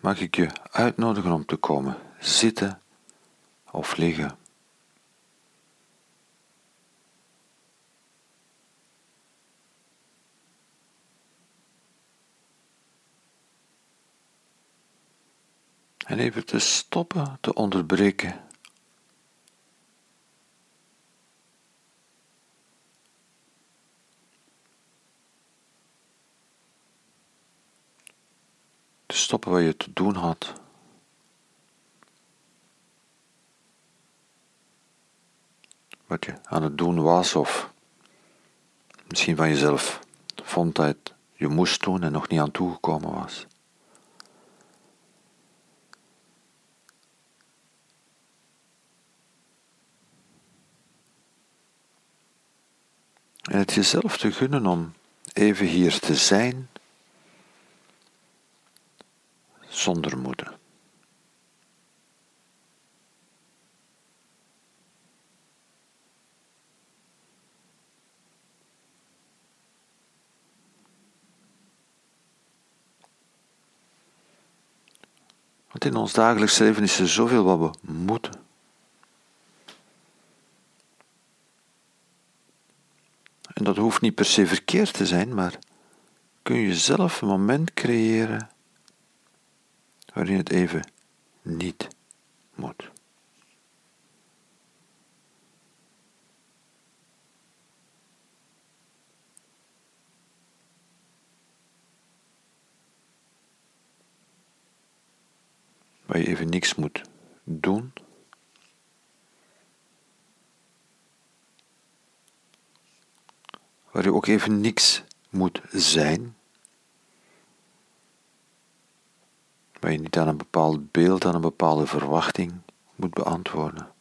mag ik je uitnodigen om te komen zitten of liggen. En even te stoppen, te onderbreken. Te stoppen wat je te doen had. Wat je aan het doen was of misschien van jezelf vond dat je moest doen en nog niet aan toegekomen was. En het jezelf te gunnen om even hier te zijn zonder moeten. Want in ons dagelijks leven is er zoveel wat we moeten. En dat hoeft niet per se verkeerd te zijn, maar kun je zelf een moment creëren waarin het even niet moet. Waar je even niks moet doen. waar je ook even niks moet zijn. Waar je niet aan een bepaald beeld, aan een bepaalde verwachting moet beantwoorden.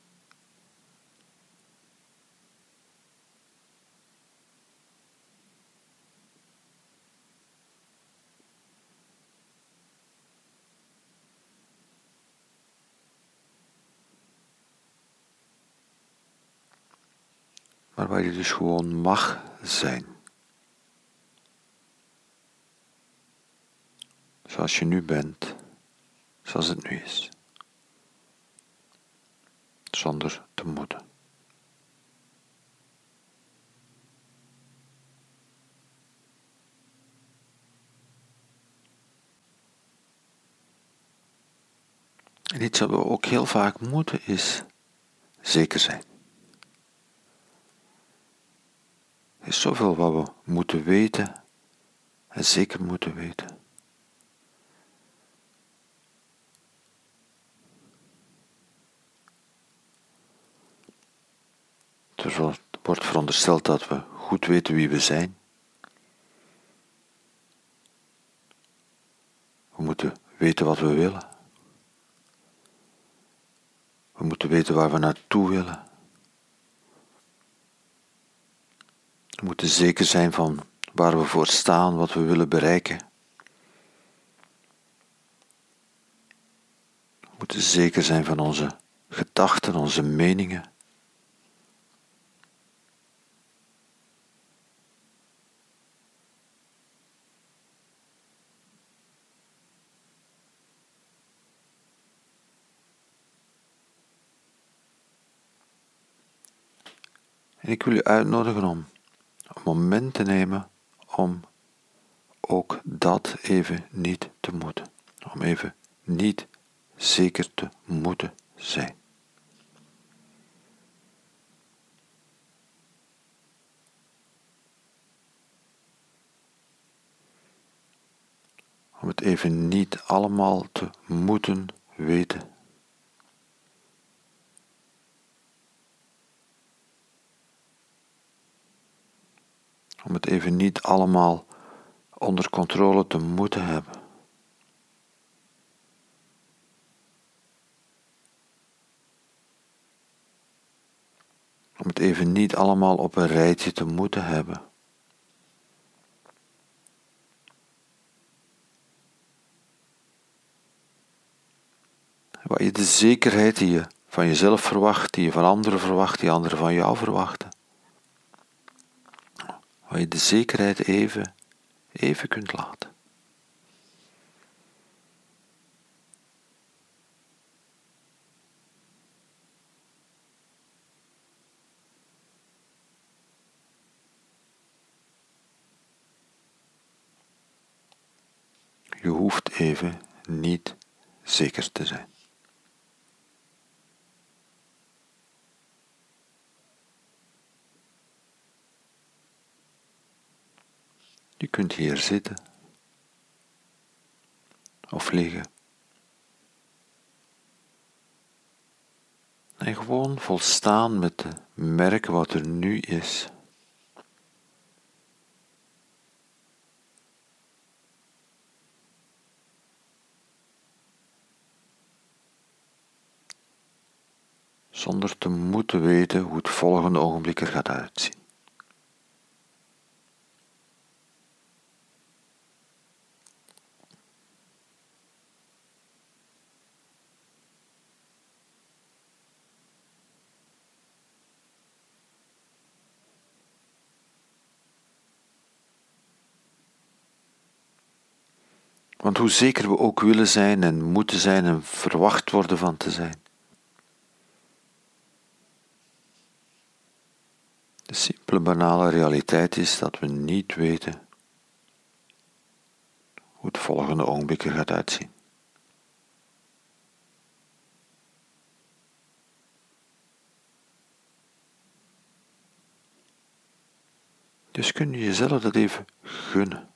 maar waar je dus gewoon mag zijn. Zoals je nu bent, zoals het nu is. Zonder te moeten. En iets wat we ook heel vaak moeten is zeker zijn. Er is zoveel wat we moeten weten en zeker moeten weten. Er wordt verondersteld dat we goed weten wie we zijn. We moeten weten wat we willen. We moeten weten waar we naartoe willen. We moeten zeker zijn van waar we voor staan, wat we willen bereiken. We moeten zeker zijn van onze gedachten, onze meningen. En ik wil u uitnodigen om moment te nemen om ook dat even niet te moeten. Om even niet zeker te moeten zijn. Om het even niet allemaal te moeten weten. Om het even niet allemaal onder controle te moeten hebben. Om het even niet allemaal op een rijtje te moeten hebben. Waar je de zekerheid die je van jezelf verwacht, die je van anderen verwacht, die anderen van jou verwachten waar je de zekerheid even, even kunt laten. Je hoeft even niet zeker te zijn. Kunt hier zitten of liggen. En gewoon volstaan met te merken wat er nu is. Zonder te moeten weten hoe het volgende ogenblik er gaat uitzien. Want hoe zeker we ook willen zijn en moeten zijn en verwacht worden van te zijn. De simpele banale realiteit is dat we niet weten hoe het volgende ogenblik er gaat uitzien. Dus kun je jezelf dat even gunnen.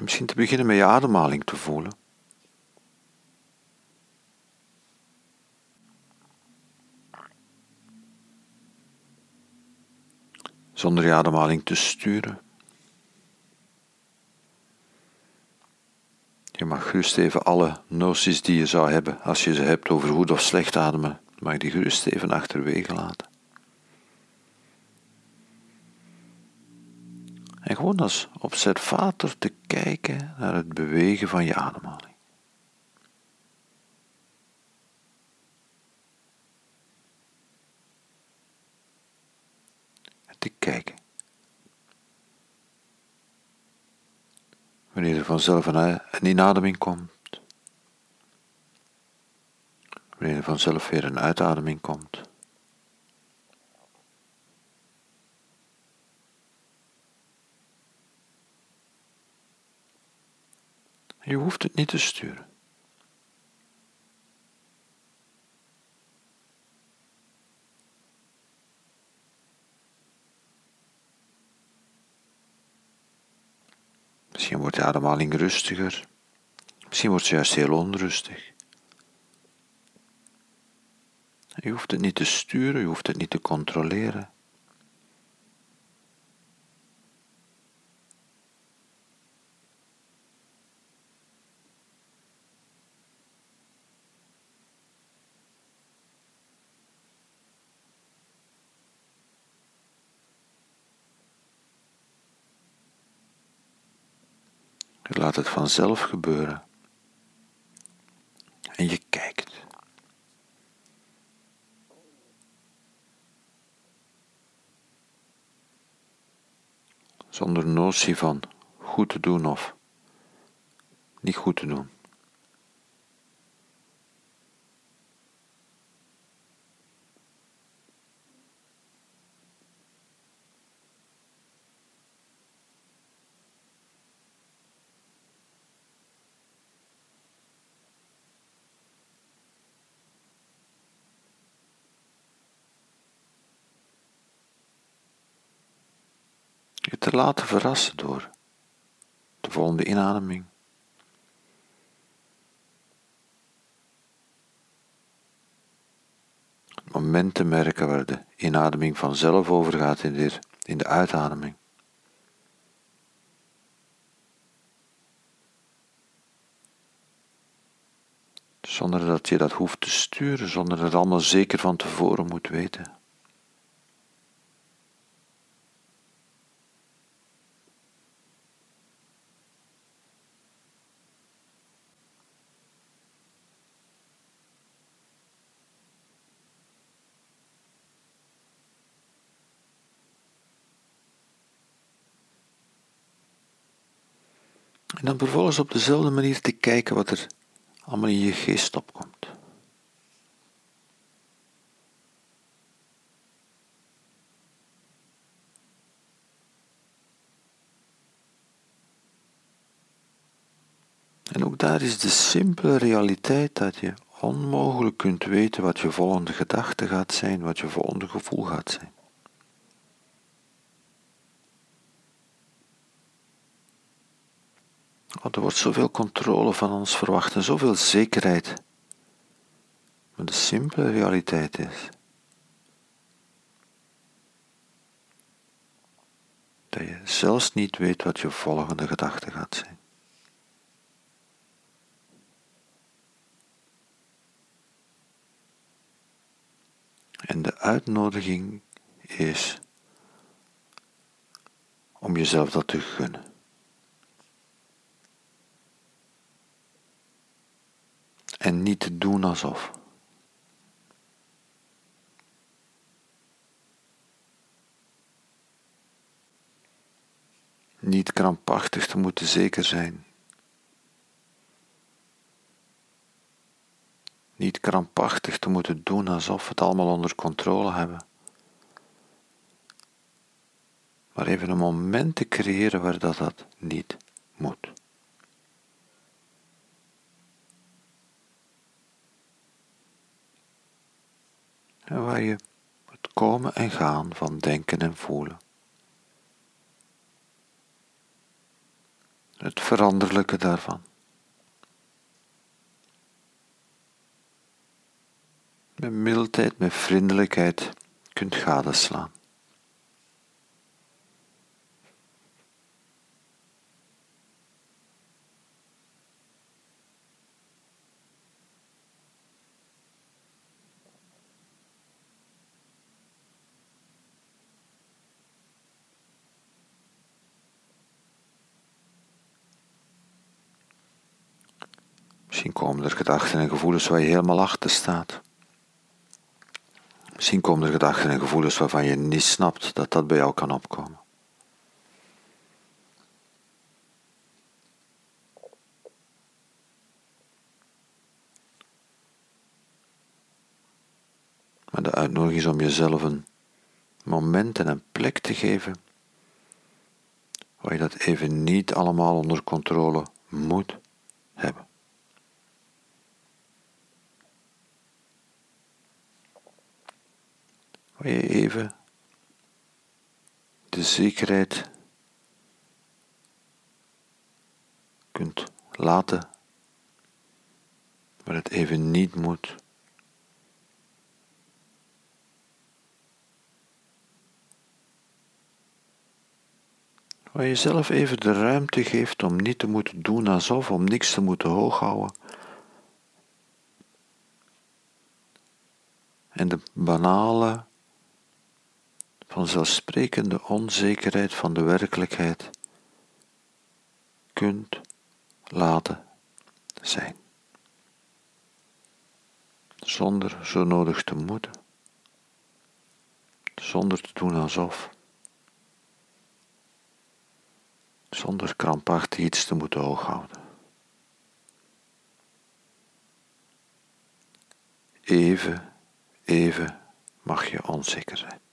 En misschien te beginnen met je ademhaling te voelen. Zonder je ademhaling te sturen. Je mag gerust even alle noties die je zou hebben, als je ze hebt over goed of slecht ademen, mag je die gerust even achterwege laten. En gewoon als observator te kijken naar het bewegen van je ademhaling. Te kijken. Wanneer er vanzelf een inademing komt. Wanneer er vanzelf weer een uitademing komt. Je hoeft het niet te sturen. Misschien wordt de ademhaling rustiger. Misschien wordt ze juist heel onrustig. Je hoeft het niet te sturen, je hoeft het niet te controleren. Je laat het vanzelf gebeuren. En je kijkt. Zonder notie van goed te doen of niet goed te doen. Te laten verrassen door de volgende inademing. Het moment te merken waar de inademing vanzelf overgaat in de, in de uitademing. Zonder dat je dat hoeft te sturen, zonder dat allemaal zeker van tevoren moet weten. En dan vervolgens op dezelfde manier te kijken wat er allemaal in je geest opkomt. En ook daar is de simpele realiteit dat je onmogelijk kunt weten wat je volgende gedachte gaat zijn, wat je volgende gevoel gaat zijn. Want er wordt zoveel controle van ons verwacht en zoveel zekerheid. Maar de simpele realiteit is dat je zelfs niet weet wat je volgende gedachte gaat zijn. En de uitnodiging is om jezelf dat te gunnen. En niet te doen alsof. Niet krampachtig te moeten zeker zijn Niet krampachtig te moeten doen alsof we het allemaal onder controle hebben. Maar even een moment te creëren waar dat, dat niet moet. En waar je het komen en gaan van denken en voelen. Het veranderlijke daarvan. met mildheid, met vriendelijkheid kunt gadeslaan. Er gedachten en gevoelens waar je helemaal achter staat. Misschien komen er gedachten en gevoelens waarvan je niet snapt dat dat bij jou kan opkomen. Maar de uitnodiging is om jezelf een moment en een plek te geven waar je dat even niet allemaal onder controle moet hebben. Waar je even de zekerheid kunt laten, waar het even niet moet. Waar je zelf even de ruimte geeft om niet te moeten doen alsof, om niks te moeten hooghouden. En de banale vanzelfsprekende onzekerheid van de werkelijkheid kunt laten zijn. Zonder zo nodig te moeten, zonder te doen alsof, zonder krampachtig iets te moeten hooghouden. Even, even mag je onzeker zijn.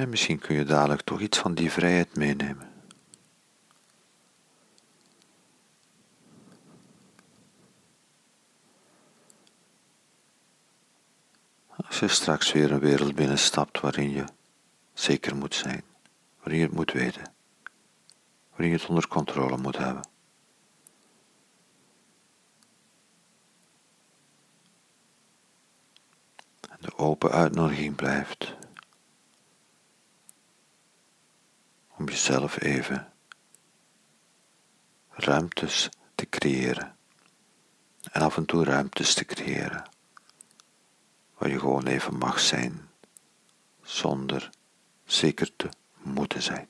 En misschien kun je dadelijk toch iets van die vrijheid meenemen. Als je straks weer een wereld binnenstapt waarin je zeker moet zijn, waarin je het moet weten, waarin je het onder controle moet hebben. En de open uitnodiging blijft om jezelf even ruimtes te creëren. En af en toe ruimtes te creëren waar je gewoon even mag zijn zonder zeker te moeten zijn.